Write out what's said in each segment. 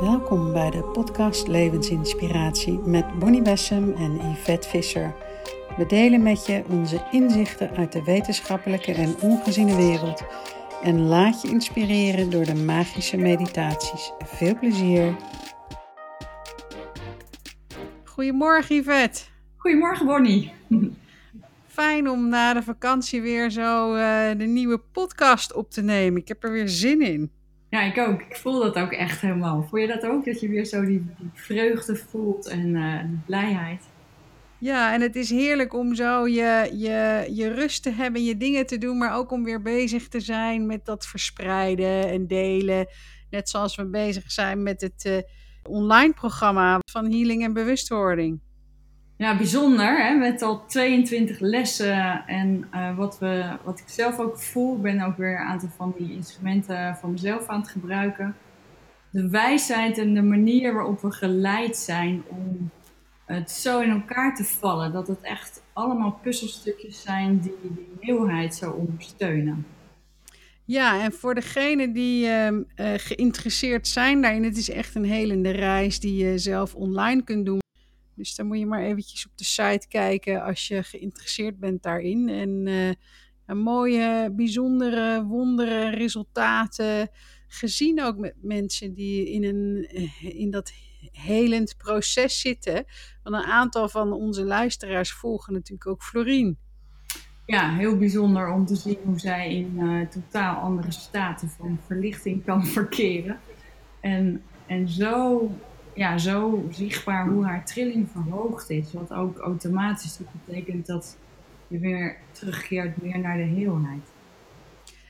Welkom bij de podcast Levensinspiratie met Bonnie Bessem en Yvette Visser. We delen met je onze inzichten uit de wetenschappelijke en ongeziene wereld en laat je inspireren door de magische meditaties. Veel plezier! Goedemorgen Yvette. Goedemorgen Bonnie. Fijn om na de vakantie weer zo uh, de nieuwe podcast op te nemen. Ik heb er weer zin in. Ja, ik ook. Ik voel dat ook echt helemaal. Voel je dat ook? Dat je weer zo die, vreugde voelt en uh, die blijheid? Ja, en het is heerlijk om zo je, je, je rust te hebben, je dingen te doen, maar ook om weer bezig te zijn met dat verspreiden en delen. Net zoals we bezig zijn met het uh, online programma van Healing en Bewustwording. Ja, bijzonder. Hè? Met al 22 lessen. En uh, wat, we, wat ik zelf ook voel, ben ook weer een aantal van die instrumenten van mezelf aan het gebruiken. De wijsheid en de manier waarop we geleid zijn om het zo in elkaar te vallen. Dat het echt allemaal puzzelstukjes zijn die die nieuwheid zo ondersteunen. Ja, en voor degenen die uh, uh, geïnteresseerd zijn daarin, het is echt een helende reis die je zelf online kunt doen. Dus dan moet je maar eventjes op de site kijken als je geïnteresseerd bent daarin. En uh, mooie, bijzondere, wondere resultaten gezien ook met mensen die in, een, in dat helend proces zitten. Want een aantal van onze luisteraars volgen natuurlijk ook Florien. Ja, heel bijzonder om te zien hoe zij in uh, totaal andere staten van verlichting kan verkeren. En, en zo ja, zo zichtbaar hoe haar trilling verhoogd is. Wat ook automatisch betekent dat je weer terugkeert meer naar de heelheid.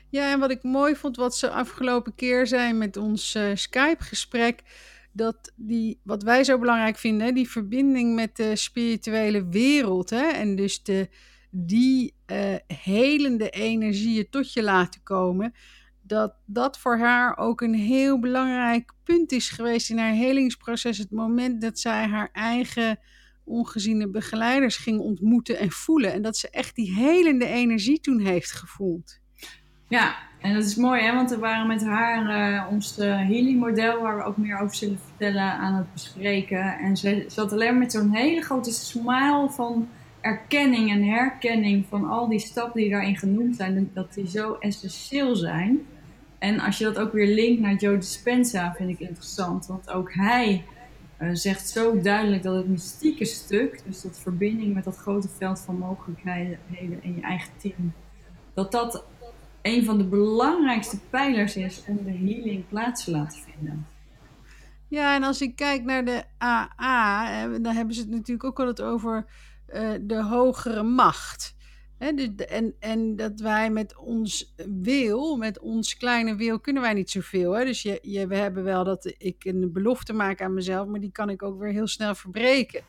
Ja, en wat ik mooi vond, wat ze afgelopen keer zei met ons uh, Skype-gesprek, dat die, wat wij zo belangrijk vinden, die verbinding met de spirituele wereld, hè, en dus de, die uh, helende energieën tot je laten komen, dat dat voor haar ook een heel belangrijk punt is geweest in haar helingsproces. Het moment dat zij haar eigen ongeziene begeleiders ging ontmoeten en voelen. En dat ze echt die helende energie toen heeft gevoeld. Ja, en dat is mooi, hè? want we waren met haar uh, ons healing model, waar we ook meer over zullen vertellen, aan het bespreken. En ze zat alleen met zo'n hele grote smile van erkenning en herkenning van al die stappen die daarin genoemd zijn, dat die zo essentieel zijn. En als je dat ook weer linkt naar Joe Dispenza, vind ik interessant. Want ook hij uh, zegt zo duidelijk dat het mystieke stuk, dus dat verbinding met dat grote veld van mogelijkheden in je eigen team, dat dat een van de belangrijkste pijlers is om de healing plaats te laten vinden. Ja, en als ik kijk naar de AA, dan hebben ze het natuurlijk ook altijd over uh, de hogere macht. Hè, en, en dat wij met ons wil, met ons kleine wil, kunnen wij niet zoveel. Hè? Dus je, je, we hebben wel dat ik een belofte maak aan mezelf, maar die kan ik ook weer heel snel verbreken.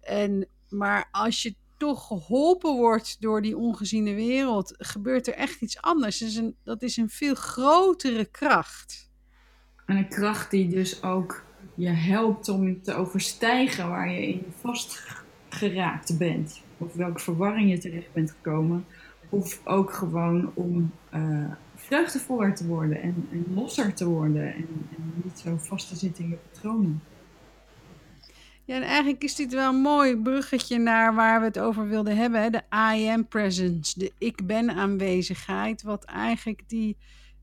En, maar als je toch geholpen wordt door die ongeziene wereld, gebeurt er echt iets anders. Dat is een, dat is een veel grotere kracht. En een kracht die dus ook je helpt om te overstijgen waar je in vastgeraakt bent of welke verwarring je terecht bent gekomen. Of ook gewoon om uh, vreugdevoller te worden en, losser te worden en, en, niet zo vast te zitten in je patronen. Ja, en eigenlijk is dit wel een mooi bruggetje naar waar we het over wilden hebben. De I am presence, de ik ben aanwezigheid, wat eigenlijk die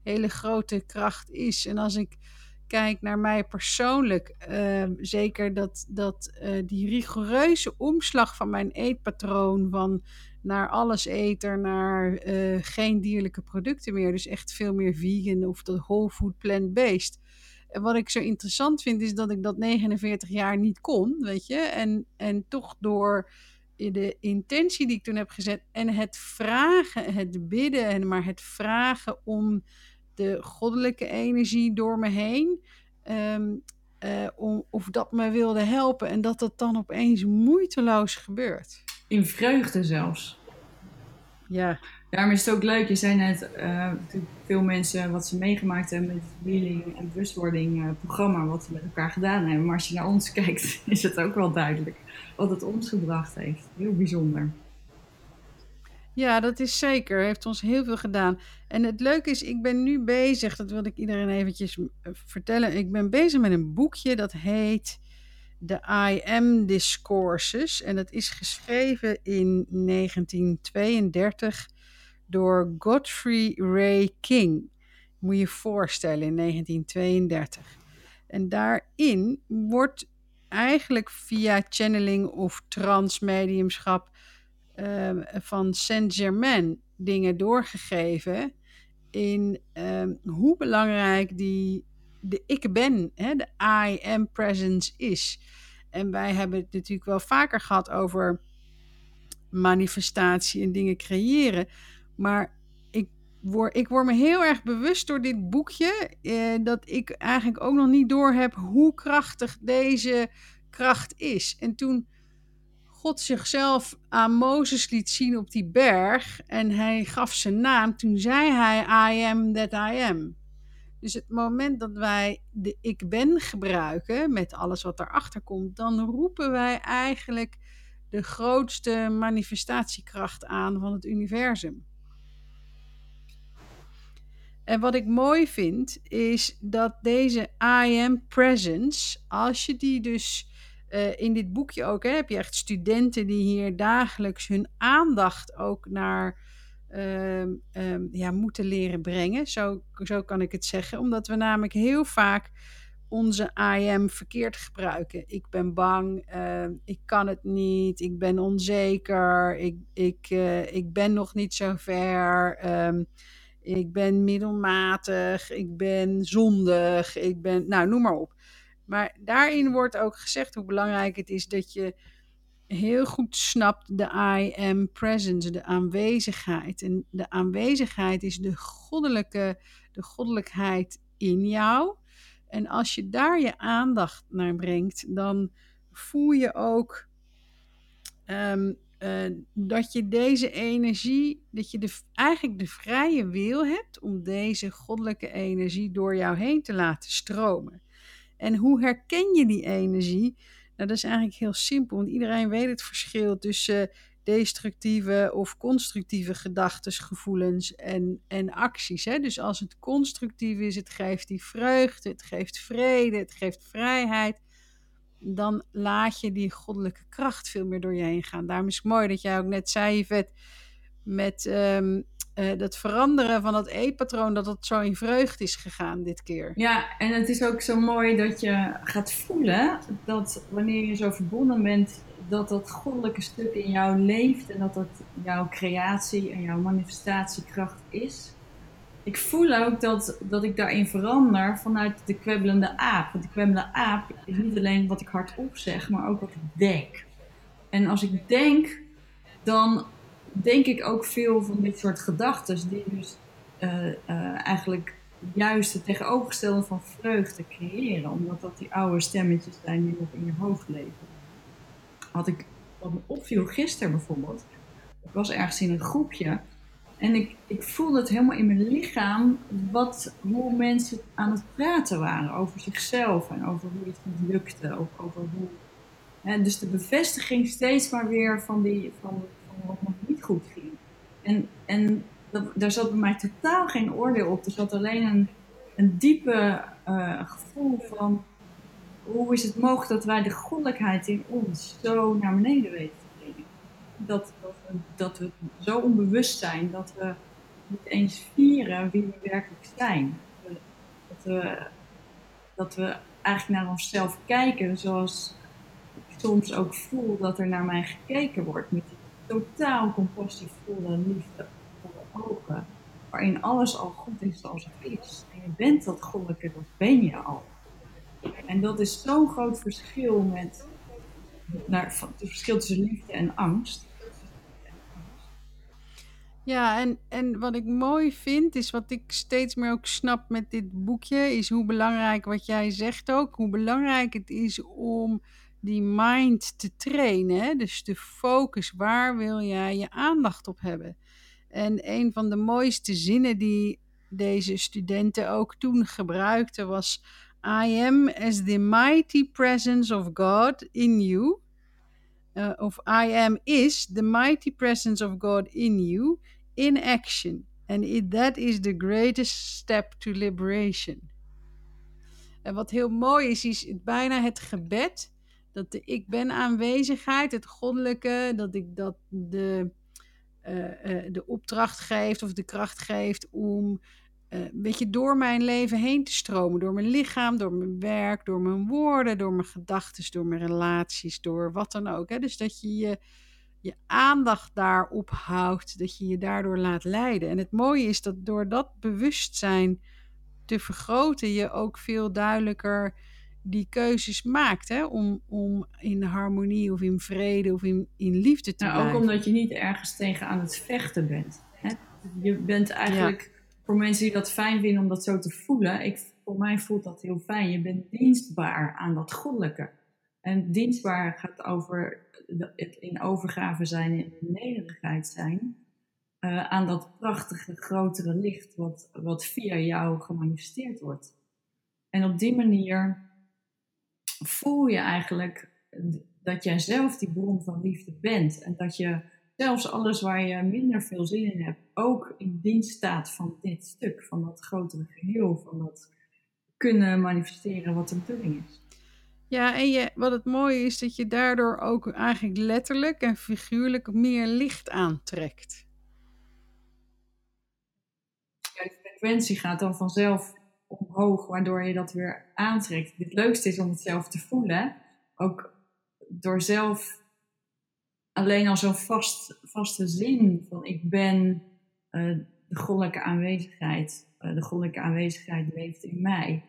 hele grote kracht is. En als ik kijk naar mij persoonlijk, uh, zeker dat, dat uh, die rigoureuze omslag van mijn eetpatroon van naar alles eter, naar uh, geen dierlijke producten meer, dus echt veel meer vegan of de whole food plant-based. En wat ik zo interessant vind is dat ik dat 49 jaar niet kon, weet je, en, en toch door de intentie die ik toen heb gezet en het vragen, het bidden, en maar het vragen om de goddelijke energie door me heen. Um, uh, om, of dat me wilde helpen en dat dat dan opeens moeiteloos gebeurt. In vreugde zelfs. Ja. Daarom is het ook leuk. Je zei net, uh, veel mensen wat ze meegemaakt hebben met het healing en bewustwording uh, programma, wat ze met elkaar gedaan hebben. Maar als je naar ons kijkt, is het ook wel duidelijk wat het ons gebracht heeft. Heel bijzonder. Ja, dat is zeker. Heeft ons heel veel gedaan. En het leuke is, ik ben nu bezig, dat wilde ik iedereen eventjes eh, vertellen. Ik ben bezig met een boekje dat heet The I Am Discourses. En dat is geschreven in 1932 door Godfrey Ray King. Moet je je voorstellen, in 1932. En daarin wordt eigenlijk via channeling of transmediumschap uh, van Saint-Germain dingen doorgegeven in um, hoe belangrijk die de ik ben, hè, de I am presence is. En wij hebben het natuurlijk wel vaker gehad over manifestatie en dingen creëren. Maar ik word, ik word me heel erg bewust door dit boekje eh, dat ik eigenlijk ook nog niet door heb hoe krachtig deze kracht is. En toen God zichzelf aan Mozes liet zien op die berg en hij gaf zijn naam, toen zei hij I am that I am. Dus het moment dat wij de ik ben gebruiken met alles wat erachter komt, dan roepen wij eigenlijk de grootste manifestatiekracht aan van het universum. En wat ik mooi vind, is dat deze I am presence, als je die dus uh, in dit boekje ook, hè, heb je echt studenten die hier dagelijks hun aandacht ook naar uh, um, ja, moeten leren brengen. Zo, zo kan ik het zeggen. Omdat we namelijk heel vaak onze I am verkeerd gebruiken. Ik ben bang, uh, ik kan het niet, ik ben onzeker, ik, ik, uh, ik ben nog niet zo ver, ik ben middelmatig, ik ben zondig, ik ben, nou noem maar op. Maar daarin wordt ook gezegd hoe belangrijk het is dat je heel goed snapt de I am presence, de aanwezigheid. En de aanwezigheid is de goddelijke, de goddelijkheid in jou. En als je daar je aandacht naar brengt, dan voel je ook um, uh, dat je deze energie, dat je de, eigenlijk de vrije wil hebt om deze goddelijke energie door jou heen te laten stromen. En hoe herken je die energie? Nou, dat is eigenlijk heel simpel, want iedereen weet het verschil tussen destructieve of constructieve gedachten, gevoelens en, en acties. Hè? Dus als het constructief is, het geeft die vreugde, het geeft vrede, het geeft vrijheid, dan laat je die goddelijke kracht veel meer door je heen gaan. Daarom is het mooi dat jij ook net zei, Yvette, met um, uh, dat veranderen van dat E-patroon, dat het zo in vreugde is gegaan dit keer. Ja, en het is ook zo mooi dat je gaat voelen dat wanneer je zo verbonden bent, dat dat goddelijke stuk in jou leeft en dat dat jouw creatie en jouw manifestatiekracht is. Ik voel ook dat, dat ik daarin verander vanuit de kwebbelende aap. Want de kwebbelende aap is niet alleen wat ik hardop zeg, maar ook wat ik denk. En als ik denk, dan denk ik ook veel van dit soort gedachten, die dus uh, uh, eigenlijk juist het tegenovergestelde van vreugde creëren, omdat dat die oude stemmetjes zijn die nog in je hoofd leven. Had ik, wat me opviel gisteren bijvoorbeeld, ik was ergens in een groepje en ik, ik voelde het helemaal in mijn lichaam wat, hoe mensen aan het praten waren over zichzelf en over hoe het niet lukte, of over hoe. Dus de bevestiging steeds maar weer van, die, van, wat nog niet goed ging. En, en daar zat bij mij totaal geen oordeel op. Er zat alleen een, een diepe uh, gevoel van hoe is het mogelijk dat wij de goddelijkheid in ons zo naar beneden weten te brengen. Dat, dat, we, dat we zo onbewust zijn dat we niet eens vieren wie we werkelijk zijn. Dat we, dat we eigenlijk naar onszelf kijken zoals ik soms ook voel dat er naar mij gekeken wordt. Met totaal compassievolle, liefdevolle ogen. Waarin alles al goed is zoals het is. En je bent dat goddelijke, dat ben je al. En dat is zo'n groot verschil met naar, het verschil tussen liefde en angst. Ja, en, en wat ik mooi vind, is wat ik steeds meer ook snap met dit boekje, is hoe belangrijk wat jij zegt ook, hoe belangrijk het is om die mind te trainen. Dus de focus, waar wil jij je aandacht op hebben? En een van de mooiste zinnen die deze studenten ook toen gebruikten was: I am as the mighty presence of God in you. uh, of I am is the mighty presence of God in you in action. And that is the greatest step to liberation. En wat heel mooi is, is bijna het gebed. Dat de ik ben aanwezigheid, het goddelijke, dat ik dat de, uh, uh, de opdracht geeft of de kracht geeft om een beetje door mijn leven heen te stromen. Door mijn lichaam, door mijn werk, door mijn woorden, door mijn gedachten, door mijn relaties, door wat dan ook. Hè? Dus dat je, je je aandacht daarop houdt, dat je je daardoor laat leiden. En het mooie is dat door dat bewustzijn te vergroten, je ook veel duidelijker die keuzes maakt. Hè? Om, om in harmonie of in vrede of in, in liefde te nou, blijven. Ook omdat je niet ergens tegen aan het vechten bent. Hè? Je bent eigenlijk, ja. voor mensen die dat fijn vinden om dat zo te voelen, ik, voor mij voelt dat heel fijn. Je bent dienstbaar aan dat goddelijke. En dienstbaar gaat over het in overgave zijn in nederigheid zijn. Uh, aan dat prachtige grotere licht wat, wat via jou gemanifesteerd wordt. En op die manier voel je eigenlijk dat jij zelf die bron van liefde bent. En dat je zelfs alles waar je minder veel zin in hebt, ook in dienst staat van dit stuk, van dat grotere geheel, van dat kunnen manifesteren wat de bedoeling is. Ja, en je, wat het mooie is, dat je daardoor ook eigenlijk letterlijk en figuurlijk meer licht aantrekt. Ja, de frequentie gaat dan vanzelf omhoog, waardoor je dat weer aantrekt. Het leukste is om het zelf te voelen. Ook door zelf alleen al zo'n vast, vaste zin van ik ben uh, de goddelijke aanwezigheid. Uh, de goddelijke aanwezigheid leeft in mij.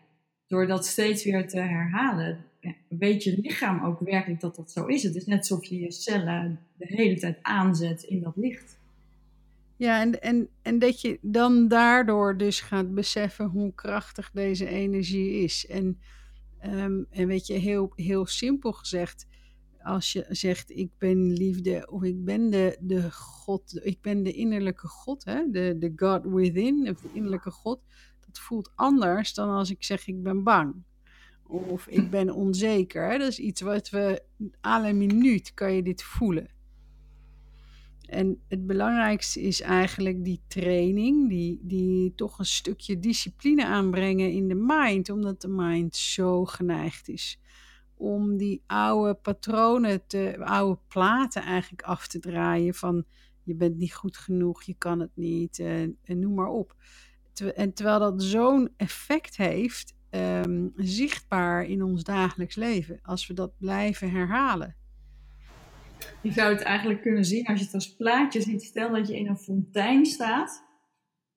Door dat steeds weer te herhalen, weet je lichaam ook werkelijk dat dat zo is. Het is net alsof je je cellen de hele tijd aanzet in dat licht. Ja, en, en, en dat je dan daardoor dus gaat beseffen hoe krachtig deze energie is. En, um, en weet je, heel, heel simpel gezegd, als je zegt ik ben liefde of ik ben de, de God, ik ben de innerlijke God, hè? De, de God within, of de innerlijke God, dat voelt anders dan als ik zeg ik ben bang. Of ik ben onzeker. Hè? Dat is iets wat we, alle minuut kan je dit voelen. En het belangrijkste is eigenlijk die training, die, die toch een stukje discipline aanbrengen in de mind, omdat de mind zo geneigd is om die oude patronen, te, oude platen eigenlijk af te draaien van je bent niet goed genoeg, je kan het niet, en, en noem maar op. En terwijl dat zo'n effect heeft, um, zichtbaar in ons dagelijks leven, als we dat blijven herhalen. Je zou het eigenlijk kunnen zien als je het als plaatje ziet. Stel dat je in een fontein staat.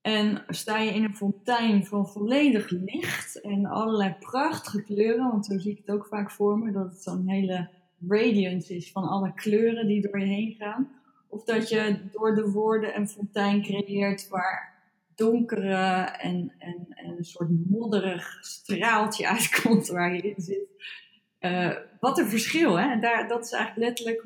En sta je in een fontein van volledig licht en allerlei prachtige kleuren. Want zo zie ik het ook vaak voor me. Dat het zo'n hele radiance is van alle kleuren die door je heen gaan. Of dat je door de woorden een fontein creëert waar donkere en, en, en een soort modderig straaltje uitkomt waar je in zit. Uh, wat een verschil, hè? En daar, dat is eigenlijk letterlijk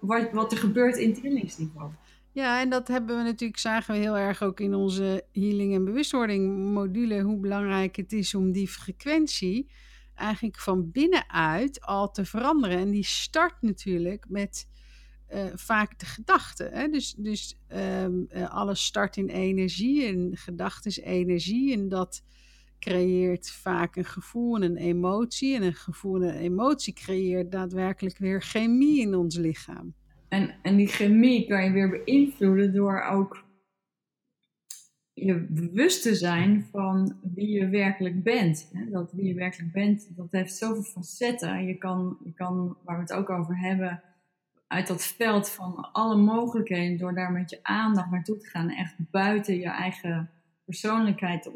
wat, wat er gebeurt in trillingsniveau. Ja, en dat hebben we natuurlijk, zagen we heel erg ook in onze healing en bewustwording module, hoe belangrijk het is om die frequentie eigenlijk van binnenuit al te veranderen. En die start natuurlijk met uh, vaak de gedachten. Dus, dus um, uh, alles start in energie en gedachten is energie. En dat creëert vaak een gevoel en een emotie. En een gevoel en een emotie creëert daadwerkelijk weer chemie in ons lichaam. En, en die chemie kan je weer beïnvloeden door ook je bewust te zijn van wie je werkelijk bent. Dat wie je werkelijk bent, dat heeft zoveel facetten. Je kan, je kan, waar we het ook over hebben, uit dat veld van alle mogelijkheden, door daar met je aandacht naartoe te gaan, echt buiten je eigen persoonlijkheid te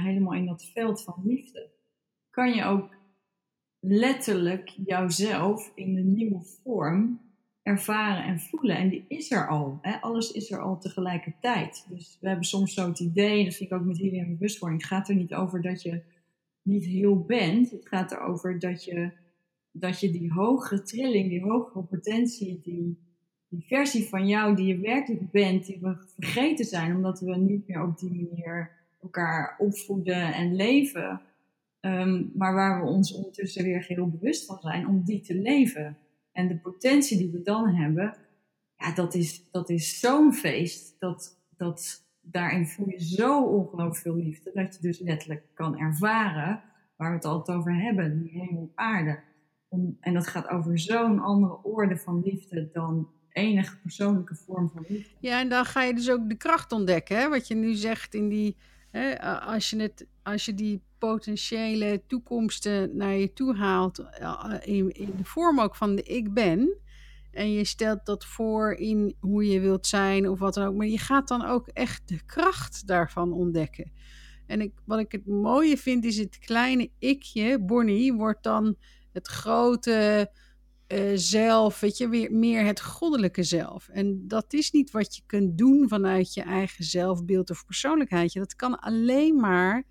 helemaal in dat veld van liefde, kan je ook letterlijk jouzelf in een nieuwe vorm ervaren en voelen. En die is er al. Hè? Alles is er al tegelijkertijd. Dus we hebben soms zo het idee, dat vind ik ook met healing bewustwording, het gaat er niet over dat je niet heel bent. Het gaat erover dat je dat je die hogere trilling, die hogere potentie, die, die versie van jou die je werkelijk bent, die we vergeten zijn, omdat we niet meer op die manier elkaar opvoeden en leven. Um, maar waar we ons ondertussen weer heel bewust van zijn om die te leven. En de potentie die we dan hebben, ja, dat is, dat is zo'n feest. Dat, dat, daarin voel je zo ongelooflijk veel liefde. Dat je dus letterlijk kan ervaren waar we het altijd over hebben, die hemel op aarde. Om, en dat gaat over zo'n andere orde van liefde dan enige persoonlijke vorm van liefde. Ja, en dan ga je dus ook de kracht ontdekken, hè? wat je nu zegt in die, hè, als, je het, als je die potentiële toekomsten naar je toe haalt, in, in de vorm ook van de ik ben, en je stelt dat voor in hoe je wilt zijn of wat dan ook, maar je gaat dan ook echt de kracht daarvan ontdekken. En ik, wat ik het mooie vind is het kleine ikje, Bonnie, wordt dan het grote uh, zelf, weet je, weer meer het goddelijke zelf. En dat is niet wat je kunt doen vanuit je eigen zelfbeeld of persoonlijkheid. Dat kan alleen maar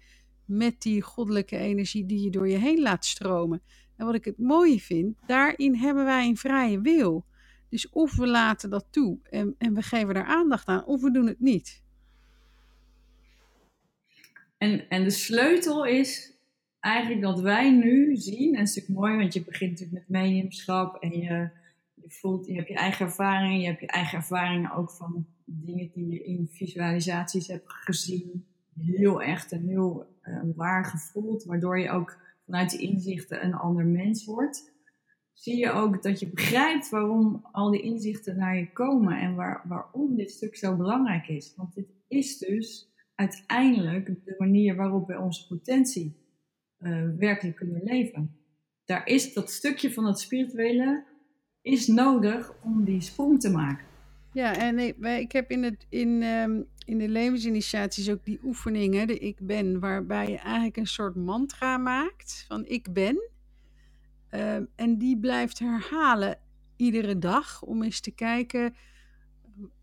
met die goddelijke energie die je door je heen laat stromen. En wat ik het mooie vind, daarin hebben wij een vrije wil. Dus of we laten dat toe en, en we geven daar aandacht aan, of we doen het niet. En, en de sleutel is eigenlijk dat wij nu zien, en het is natuurlijk mooi, want je begint natuurlijk met mediumschap en je, je voelt, je hebt je eigen ervaringen, je hebt je eigen ervaringen ook van dingen die je in visualisaties hebt gezien, heel echt en heel uh, waar gevoeld, waardoor je ook vanuit die inzichten een ander mens wordt. Zie je ook dat je begrijpt waarom al die inzichten naar je komen en waar, waarom dit stuk zo belangrijk is. Want dit is dus uiteindelijk de manier waarop we onze potentie uh, werkelijk kunnen leven. Daar is dat stukje van het spirituele is nodig om die sprong te maken. Ja, en ik, heb in, het, in, um, in de levensinitiaties ook die oefeningen, de ik ben, waarbij je eigenlijk een soort mantra maakt van ik ben. Um, en die blijft herhalen iedere dag om eens te kijken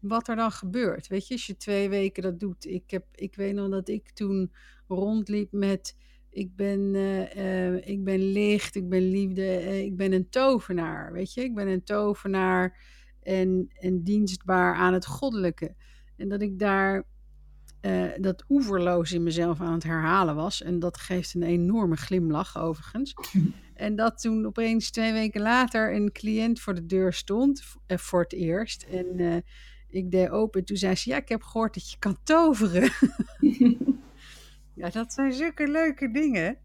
wat er dan gebeurt. Weet je, als je twee weken dat doet. Ik, heb, ik weet nog dat ik toen rondliep met ik ben, uh, uh, ik ben licht, ik ben liefde, uh, ik ben een tovenaar. Weet je, ik ben een tovenaar en, en dienstbaar aan het goddelijke. En dat ik daar dat oeverloos in mezelf aan het herhalen was. En dat geeft een enorme glimlach overigens. En dat toen opeens twee weken later een cliënt voor de deur stond, voor het eerst. En ik deed open. Toen zei ze: Ja, ik heb gehoord dat je kan toveren. Ja, dat zijn zulke leuke dingen.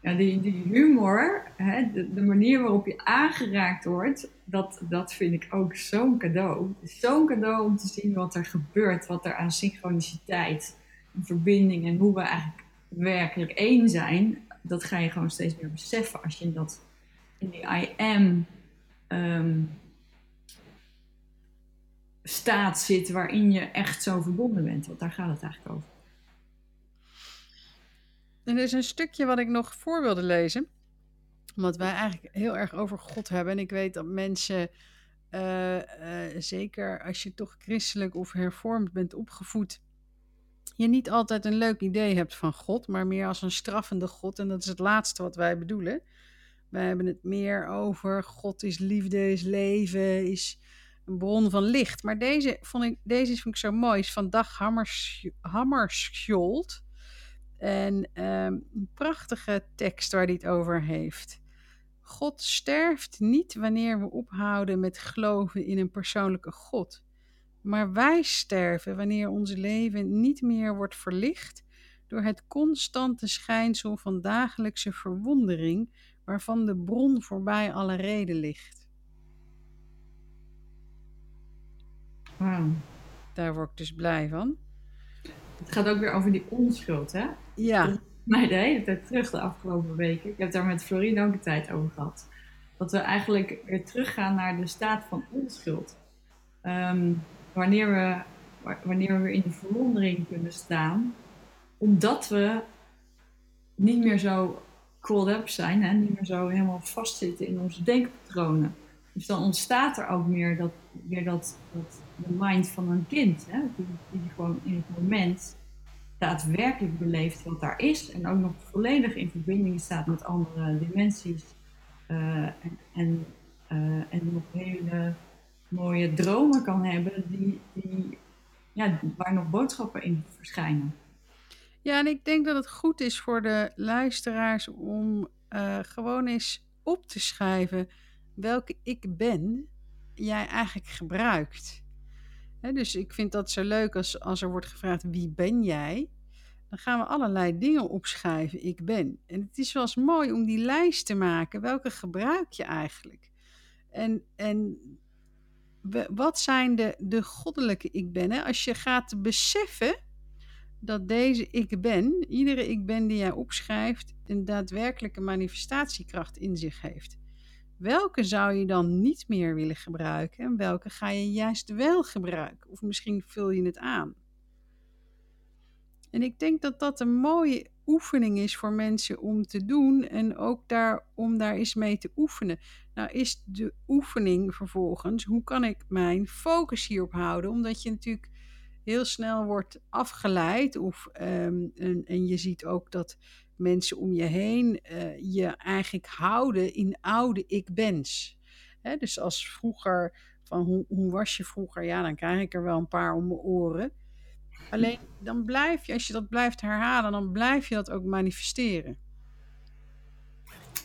Ja, die, die humor, hè, de, de, manier waarop je aangeraakt wordt, dat, dat vind ik ook zo'n cadeau. Zo'n cadeau om te zien wat er gebeurt, wat er aan synchroniciteit, en verbinding en hoe we eigenlijk werkelijk één zijn. Dat ga je gewoon steeds meer beseffen als je in, dat, in die I am um, staat zit waarin je echt zo verbonden bent. Want daar gaat het eigenlijk over. Er is een stukje wat ik nog voor wilde lezen. Omdat wij eigenlijk heel erg over God hebben. En ik weet dat mensen, uh, uh, zeker als je toch christelijk of hervormd bent opgevoed, je niet altijd een leuk idee hebt van God, maar meer als een straffende God. En dat is het laatste wat wij bedoelen. Wij hebben het meer over God is liefde, is leven, is een bron van licht. Maar deze vond ik, deze vond ik zo mooi, is van Dag Hammarskjold. En ehm, een prachtige tekst waar hij het over heeft. God sterft niet wanneer we ophouden met geloven in een persoonlijke God. Maar wij sterven wanneer ons leven niet meer wordt verlicht door het constante schijnsel van dagelijkse verwondering waarvan de bron voorbij alle reden ligt. Wow. Daar word ik dus blij van. Het gaat ook weer over die onschuld, hè? Ja. mij de hele tijd terug de afgelopen weken. Ik heb daar met Florine ook een tijd over gehad. Dat we eigenlijk weer teruggaan naar de staat van onschuld. Um, wanneer, we, wanneer we weer in de verwondering kunnen staan, omdat we niet meer zo called up zijn, hè? niet meer zo helemaal vastzitten in onze denkpatronen. Dus dan ontstaat er ook meer dat, weer dat, dat de mind van een kind, hè? Die, die gewoon in het moment daadwerkelijk beleeft wat daar is en ook nog volledig in verbinding staat met andere dimensies uh, en, en, uh, en nog hele mooie dromen kan hebben die, die, ja, waar nog boodschappen in verschijnen. Ja, en ik denk dat het goed is voor de luisteraars om uh, gewoon eens op te schrijven welke ik ben jij eigenlijk gebruikt. Dus ik vind dat zo leuk als, als er wordt gevraagd wie ben jij? Dan gaan we allerlei dingen opschrijven, ik ben. En het is wel eens mooi om die lijst te maken. Welke gebruik je eigenlijk? En, en wat zijn de, de goddelijke ik ben? Als je gaat beseffen dat deze ik ben, iedere ik ben die jij opschrijft, een daadwerkelijke manifestatiekracht in zich heeft. Welke zou je dan niet meer willen gebruiken en welke ga je juist wel gebruiken? Of misschien vul je het aan. En ik denk dat dat een mooie oefening is voor mensen om te doen en ook daar, om daar eens mee te oefenen. Nou is de oefening vervolgens, hoe kan ik mijn focus hierop houden? Omdat je natuurlijk heel snel wordt afgeleid of, ehm, en, en je ziet ook dat mensen om je heen eh, je eigenlijk houden in oude ik-bens. Hè, dus als vroeger, van hoe, hoe was je vroeger? Ja, dan krijg ik er wel een paar om mijn oren. Alleen dan blijf je, als je dat blijft herhalen, dan blijf je dat ook manifesteren.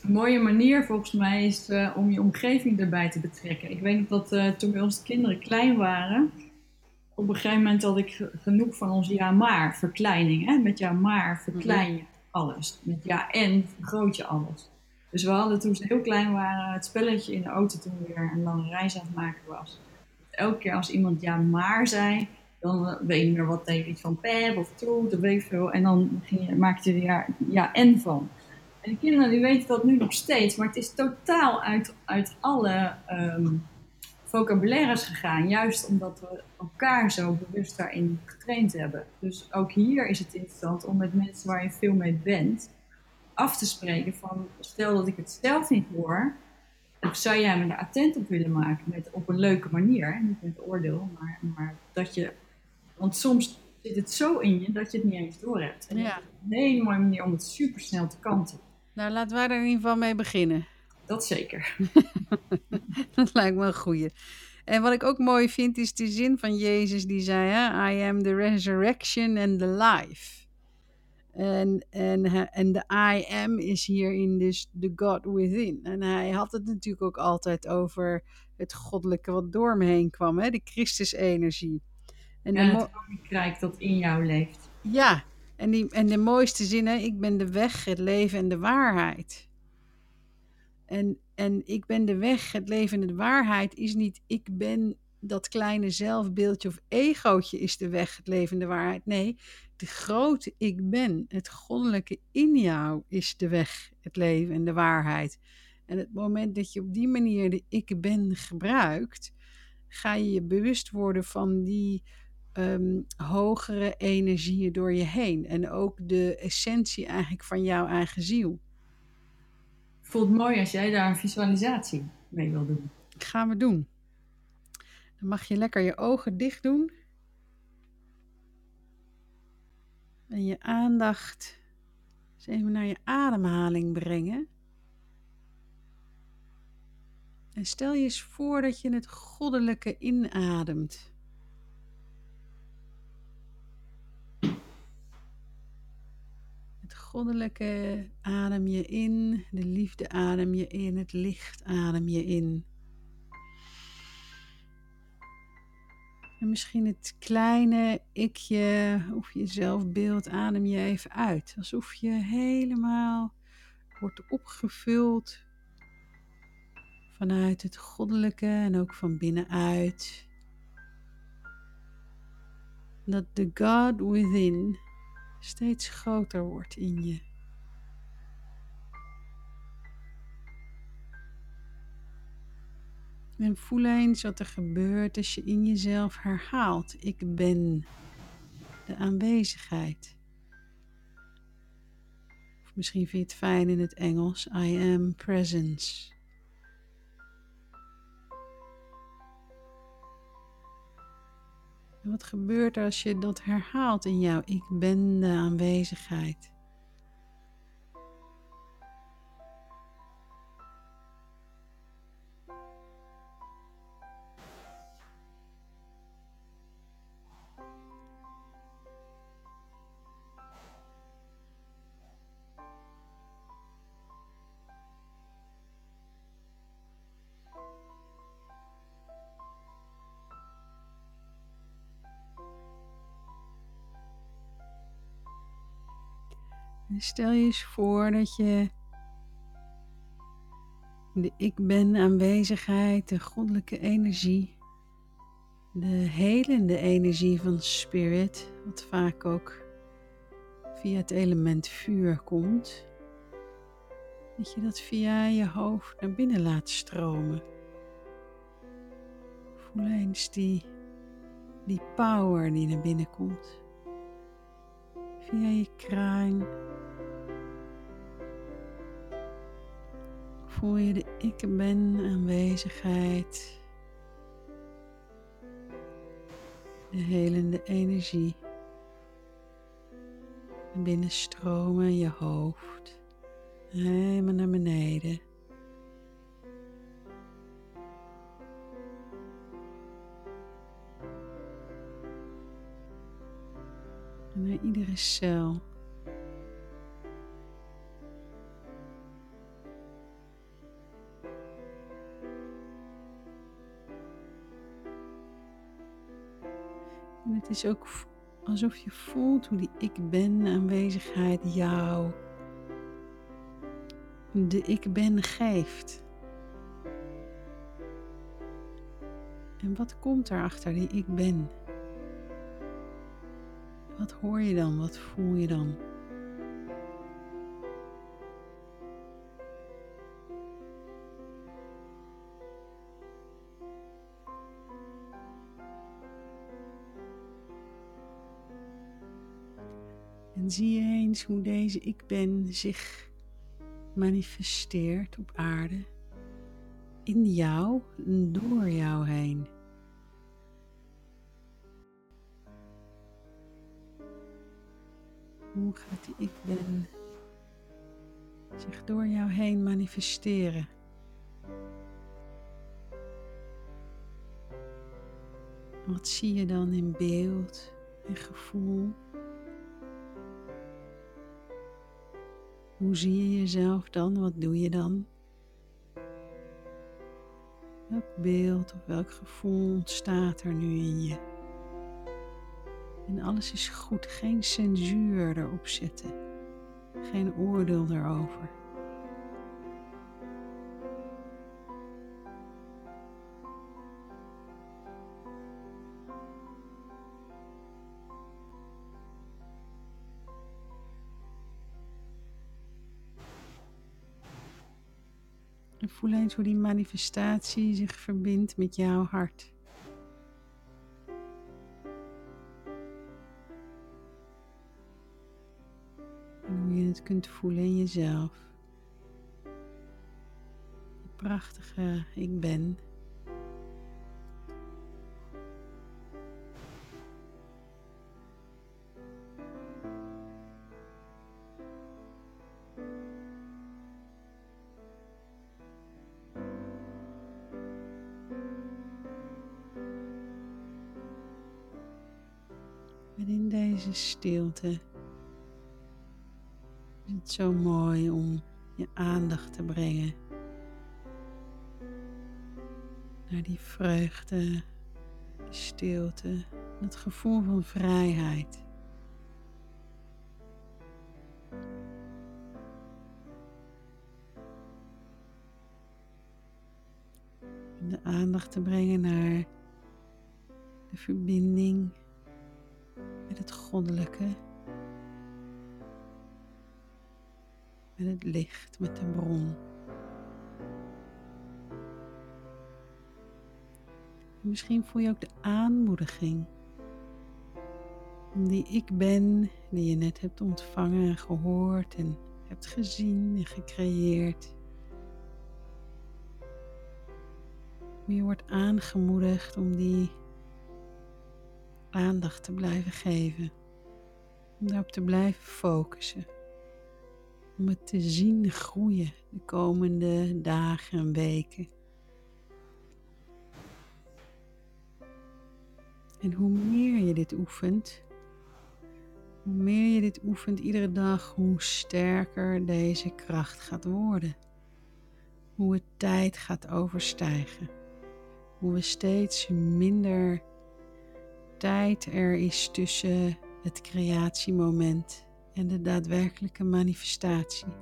Een mooie manier volgens mij is eh, om je omgeving erbij te betrekken. Ik weet nog dat eh, toen bij onze kinderen klein waren, op een gegeven moment had ik ge- genoeg van onze ja maar verkleining. Hè? Met ja maar verklein je alles. Met ja en vergroot je alles. Dus we hadden toen ze heel klein waren het spelletje in de auto toen we weer een lange reis aan het maken was. Elke keer als iemand ja maar zei, dan weet je meer wat deed iets van pep of toet of weet ik veel. En dan ging je, maakte je er ja, ja en van. En de kinderen die weten dat nu nog steeds, maar het is totaal uit, uit alle ehm, vocabulaires gegaan. Juist omdat we elkaar zo bewust daarin getraind hebben. Dus ook hier is het interessant om met mensen waar je veel mee bent af te spreken van stel dat ik het zelf niet hoor, of zou jij me er attent op willen maken met, op een leuke manier, niet met oordeel, maar, maar dat je, want soms zit het zo in je dat je het niet eens door hebt. En Ja. dat is een hele mooie manier om het supersnel te kanten. Nou, laten wij er in ieder geval mee beginnen. Dat zeker. Dat lijkt me een goeie. En wat ik ook mooi vind, is die zin van Jezus die zei: hè, I am the resurrection and the life. En, en, en de I am is hierin dus the God within. En hij had het natuurlijk ook altijd over het goddelijke wat door me heen kwam, hè, de Christusenergie. En de En het koninkrijk dat in jou leeft. ja, en, die, en de mooiste zin, hè, ik ben de weg, het leven en de waarheid. En, en ik ben de weg, het leven en de waarheid is niet ik ben dat kleine zelfbeeldje of egootje is de weg, het leven en de waarheid. Nee, de grote ik ben, het goddelijke in jou is de weg, het leven en de waarheid. En het moment dat je op die manier de ik ben gebruikt, ga je je bewust worden van die ehm, hogere energieën door je heen. En ook de essentie eigenlijk van jouw eigen ziel. Voelt mooi als jij daar een visualisatie mee wil doen. gaan we doen. Dan mag je lekker je ogen dicht doen. En je aandacht eens even naar je ademhaling brengen. En stel je eens voor dat je het goddelijke inademt. Goddelijke adem je in, de liefde adem je in, het licht adem je in. En misschien het kleine ikje of je zelfbeeld adem je even uit. Alsof je helemaal wordt opgevuld vanuit het goddelijke en ook van binnenuit. Dat de God within steeds groter wordt in je. En voel eens wat er gebeurt als je in jezelf herhaalt: Ik ben de aanwezigheid. Of misschien vind je het fijn in het Engels: I am presence. En wat gebeurt er als je dat herhaalt in jou? Ik ben de aanwezigheid. En stel je eens voor dat je de ik ben aanwezigheid, de goddelijke energie, de helende energie van spirit, wat vaak ook via het element vuur komt, dat je dat via je hoofd naar binnen laat stromen. Voel eens die, die power die naar binnen komt. Via je kruin. Voel je de ik ben aanwezigheid. De helende energie. Binnenstromen in je hoofd. Helemaal naar beneden. En naar iedere cel. Is ook alsof je voelt hoe die ik ben aanwezigheid jou de ik ben geeft. En wat komt er achter die ik ben? Wat hoor je dan? Wat voel je dan? Zie je eens hoe deze ik ben zich manifesteert op aarde, in jou door jou heen. Hoe gaat die ik ben zich door jou heen manifesteren? Wat zie je dan in beeld en gevoel? Hoe zie je jezelf dan? Wat doe je dan? Welk beeld of welk gevoel ontstaat er nu in je? En alles is goed, geen censuur erop zetten, geen oordeel erover. Voel eens hoe die manifestatie zich verbindt met jouw hart. Hoe je het kunt voelen in jezelf. Prachtige ik ben. Deze stilte is het zo mooi om je aandacht te brengen naar die vreugde, stilte, het gevoel van vrijheid. De aandacht te brengen naar de verbinding goddelijke, met het licht, met de bron. En misschien voel je ook de aanmoediging die ik ben, die je net hebt ontvangen en gehoord en hebt gezien en gecreëerd. Je wordt aangemoedigd om die aandacht te blijven geven. Om daarop te blijven focussen. Om het te zien groeien de komende dagen en weken. En hoe meer je dit oefent, hoe meer je dit oefent iedere dag, hoe sterker deze kracht gaat worden. Hoe het tijd gaat overstijgen. Hoe we steeds minder tijd er is tussen het creatiemoment en de daadwerkelijke manifestatie.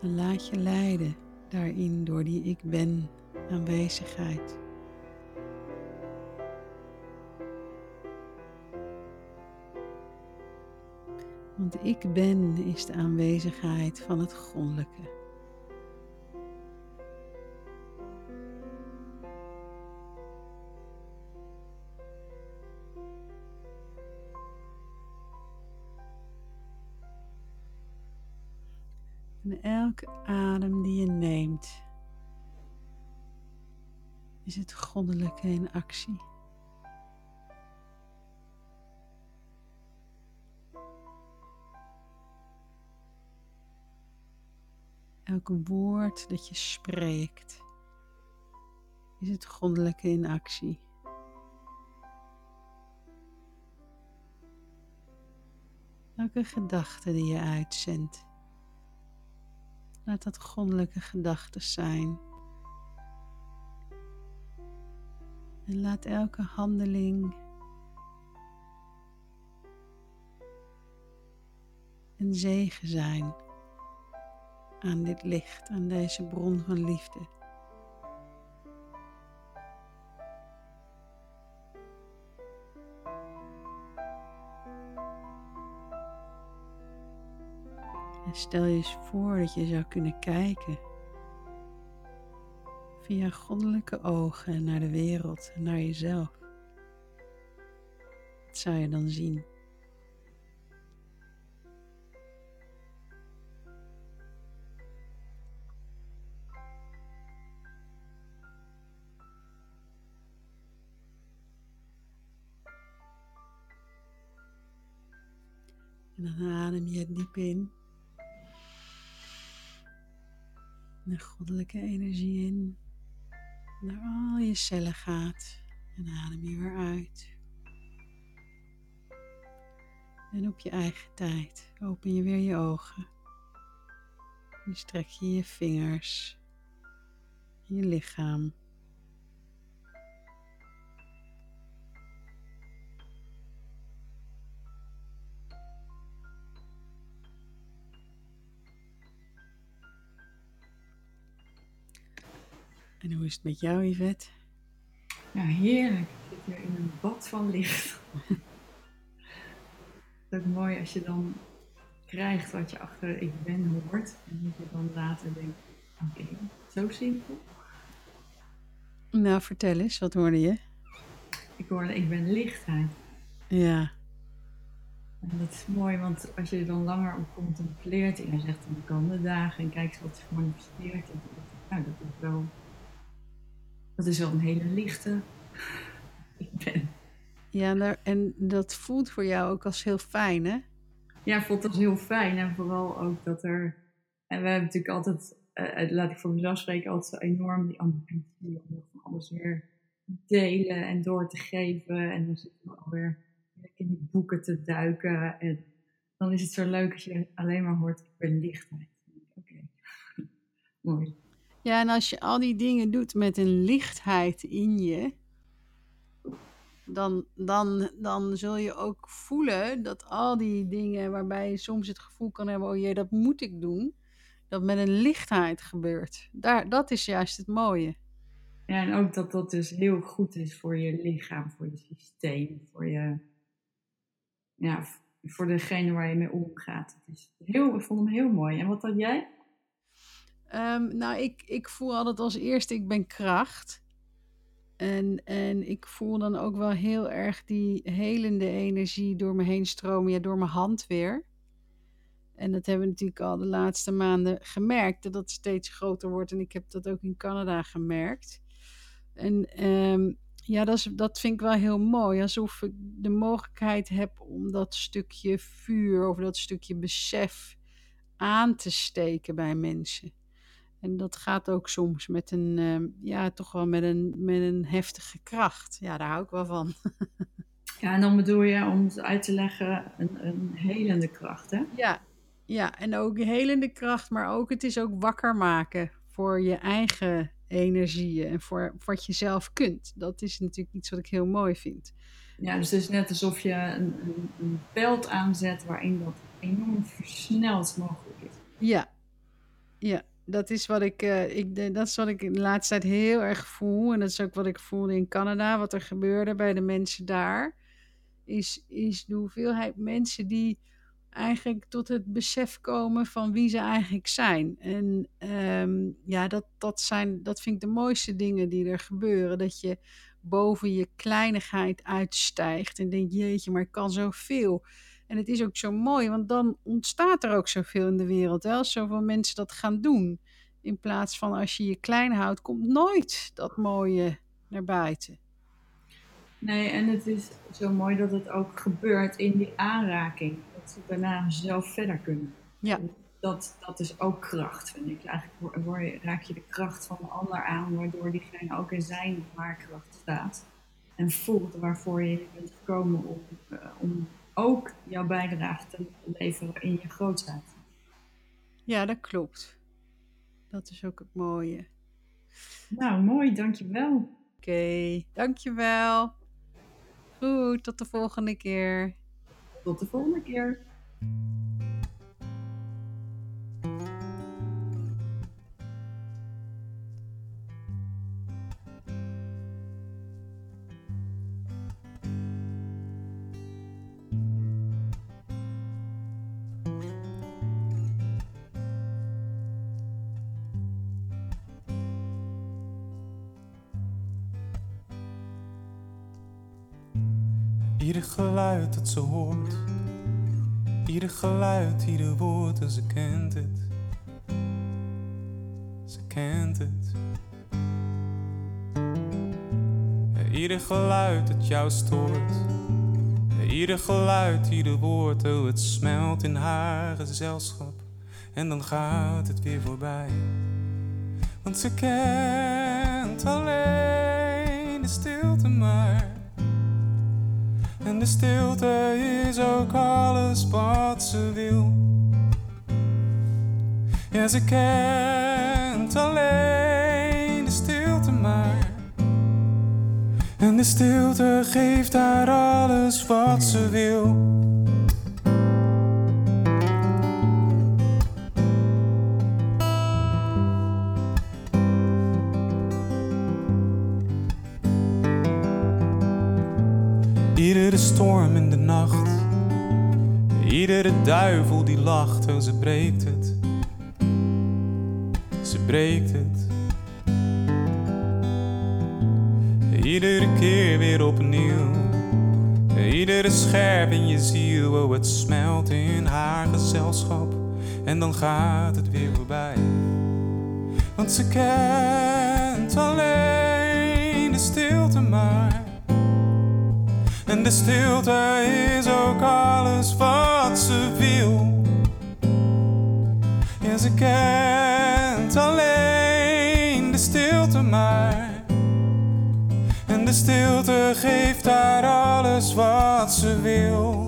En laat je leiden daarin door die ik ben aanwezigheid. Want ik ben is de aanwezigheid van het goddelijke. In actie. Elk woord dat je spreekt, is het goddelijke in actie. Elke gedachte die je uitzendt, laat dat goddelijke gedachten zijn. En laat elke handeling een zegen zijn aan dit licht, aan deze bron van liefde. En stel je eens voor dat je zou kunnen kijken via goddelijke ogen naar de wereld naar jezelf. Wat zou je dan zien? En dan adem je diep in. De goddelijke energie in. Naar al je cellen gaat. En adem je weer uit. En op je eigen tijd open je weer je ogen. En strek je je vingers. Je lichaam. En hoe is het met jou, Yvette? Ja, heerlijk. Ik zit hier in een bad van licht. het is ook mooi als je dan krijgt wat je achter ik ben hoort. En dat je dan later denkt, oké, zo simpel. Nou, vertel eens, wat hoorde je? Ik hoorde ik ben lichtheid. Ja, En dat is mooi, want als je er dan langer op contempleert en je zegt in de komende dagen en kijkt wat zich manifesteert, en dan denk ik, nou, dat is wel, dat is wel een hele lichte ik ben. ja en dat voelt voor jou ook als heel fijn, hè? Ja, ik vond dat heel fijn. En vooral ook dat er. En we hebben natuurlijk altijd, eh, eh, laat ik voor mezelf spreken, altijd zo enorm die ambitie om van alles weer delen en door te geven. En dan zitten we alweer in die boeken te duiken. En dan is het zo leuk als je alleen maar hoort, ik ben lichtheid. Oké, mooi. Ja, en als je al die dingen doet met een lichtheid in je, dan, dan, dan zul je ook voelen dat al die dingen waarbij je soms het gevoel kan hebben, oh jee, dat moet ik doen, dat met een lichtheid gebeurt. Daar, dat is juist het mooie. Ja, en ook dat dat dus heel goed is voor je lichaam, voor je systeem, voor je, ja, voor degene waar je mee omgaat. Het is heel, ik vond hem heel mooi. En wat had jij? Ehm, nou, ik, ik voel altijd als eerste, ik ben kracht. En, en ik voel dan ook wel heel erg die helende energie door me heen stromen, ja, door mijn hand weer. En dat hebben we natuurlijk al de laatste maanden gemerkt, dat dat steeds groter wordt. En ik heb dat ook in Canada gemerkt. En ehm, ja, dat, dat vind ik wel heel mooi. Alsof ik de mogelijkheid heb om dat stukje vuur of dat stukje besef aan te steken bij mensen. En dat gaat ook soms met een, ehm, ja, toch wel met een, met een heftige kracht. Ja, daar hou ik wel van. Ja, en dan bedoel je, om het uit te leggen, een, een helende kracht, hè? Ja, ja, en ook helende kracht, maar ook het is ook wakker maken voor je eigen energieën en voor wat je zelf kunt. Dat is natuurlijk iets wat ik heel mooi vind. Ja, dus het is net alsof je een, een, een veld aanzet waarin dat enorm versneld mogelijk is. Ja, ja dat is wat ik, uh, ik, dat is wat ik de laatste tijd heel erg voel. En dat is ook wat ik voelde in Canada, wat er gebeurde bij de mensen daar. Is, is de hoeveelheid mensen die eigenlijk tot het besef komen van wie ze eigenlijk zijn. En um, ja, dat, dat, zijn, dat vind ik de mooiste dingen die er gebeuren. Dat je boven je kleinigheid uitstijgt en denkt, jeetje, maar ik kan zoveel. En het is ook zo mooi, want dan ontstaat er ook zoveel in de wereld. Hè? Als zoveel mensen dat gaan doen. In plaats van als je je klein houdt, komt nooit dat mooie naar buiten. Nee, en het is zo mooi dat het ook gebeurt in die aanraking. Dat ze daarna zelf verder kunnen. Ja. Dat, dat is ook kracht, vind ik. Eigenlijk raak je de kracht van de ander aan, waardoor diegene ook in zijn kracht staat. En voelt waarvoor je bent gekomen om, uh, om ook jouw bijdrage te leveren in je grootheid. Ja, dat klopt. Dat is ook het mooie. Nou, mooi, dankjewel. Oké, okay, dankjewel. Goed, tot de volgende keer. Tot de volgende keer. Geluid dat ze hoort, ieder geluid, ieder woord, en ze kent het. Ze kent het. Ieder geluid dat jou stoort, ieder geluid, ieder woord, oh het smelt in haar gezelschap. En dan gaat het weer voorbij, want ze kent alleen de stilte maar. En de stilte is ook alles wat ze wil. Ja, ze kent alleen de stilte maar. En de stilte geeft haar alles wat ze wil. Storm in de nacht, iedere duivel die lacht, oh ze breekt het, ze breekt het. Iedere keer weer opnieuw, iedere scherp in je ziel, oh het smelt in haar gezelschap en dan gaat het weer voorbij. Want ze kent alleen de stilte maar. En de stilte is ook alles wat ze wil. Ja, ze kent alleen de stilte maar. En de stilte geeft haar alles wat ze wil.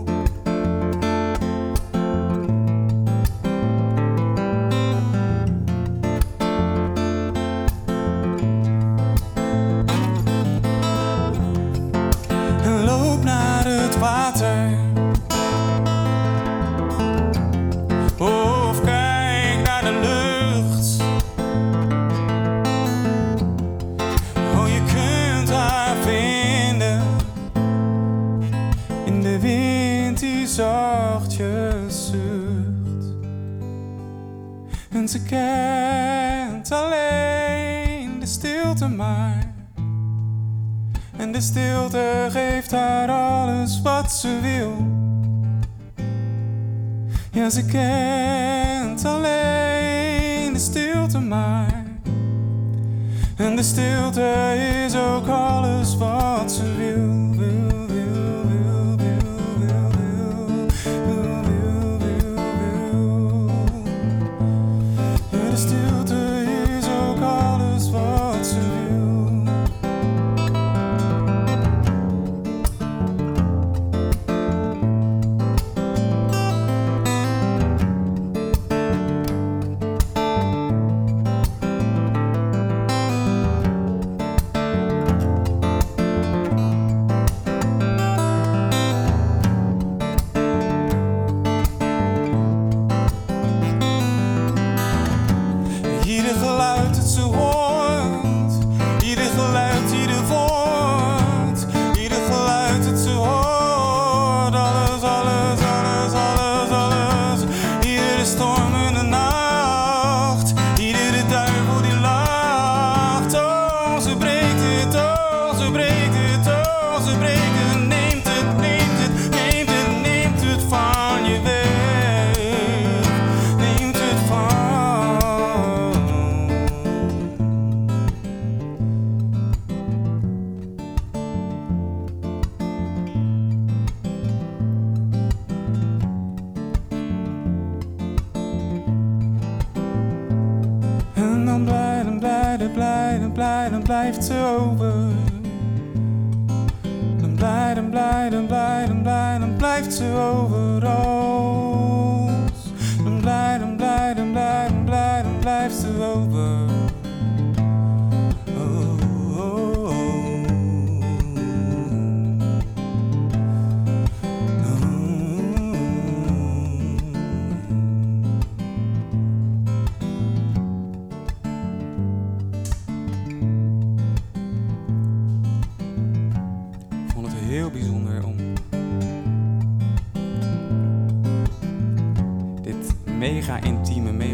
Ze kent alleen de stilte maar. En de stilte geeft haar alles wat ze wil. Ja, ze kent alleen de stilte maar. En de stilte is ook alles wat ze wil,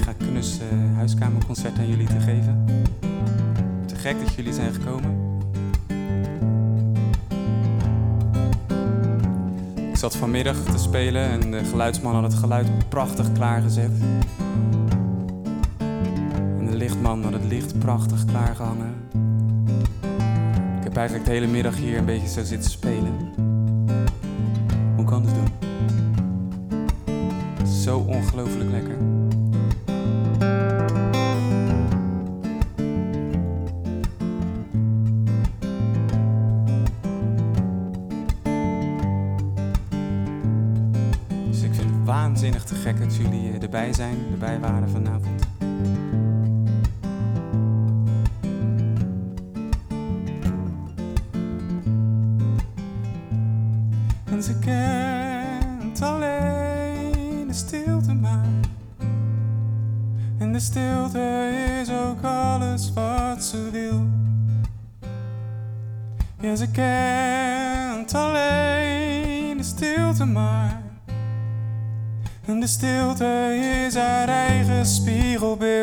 intieme, mega knusse huiskamerconcert aan jullie te geven. Te gek dat jullie zijn gekomen. Ik zat vanmiddag te spelen en de geluidsman had het geluid prachtig klaargezet. En de lichtman had het licht prachtig klaargehangen. Ik heb eigenlijk de hele middag hier een beetje zo zitten spelen. Hoe kan het doen? Zo ongelooflijk lekker. Dat jullie eh, erbij zijn, erbij waren vanavond. De stilte is haar eigen spiegelbeeld.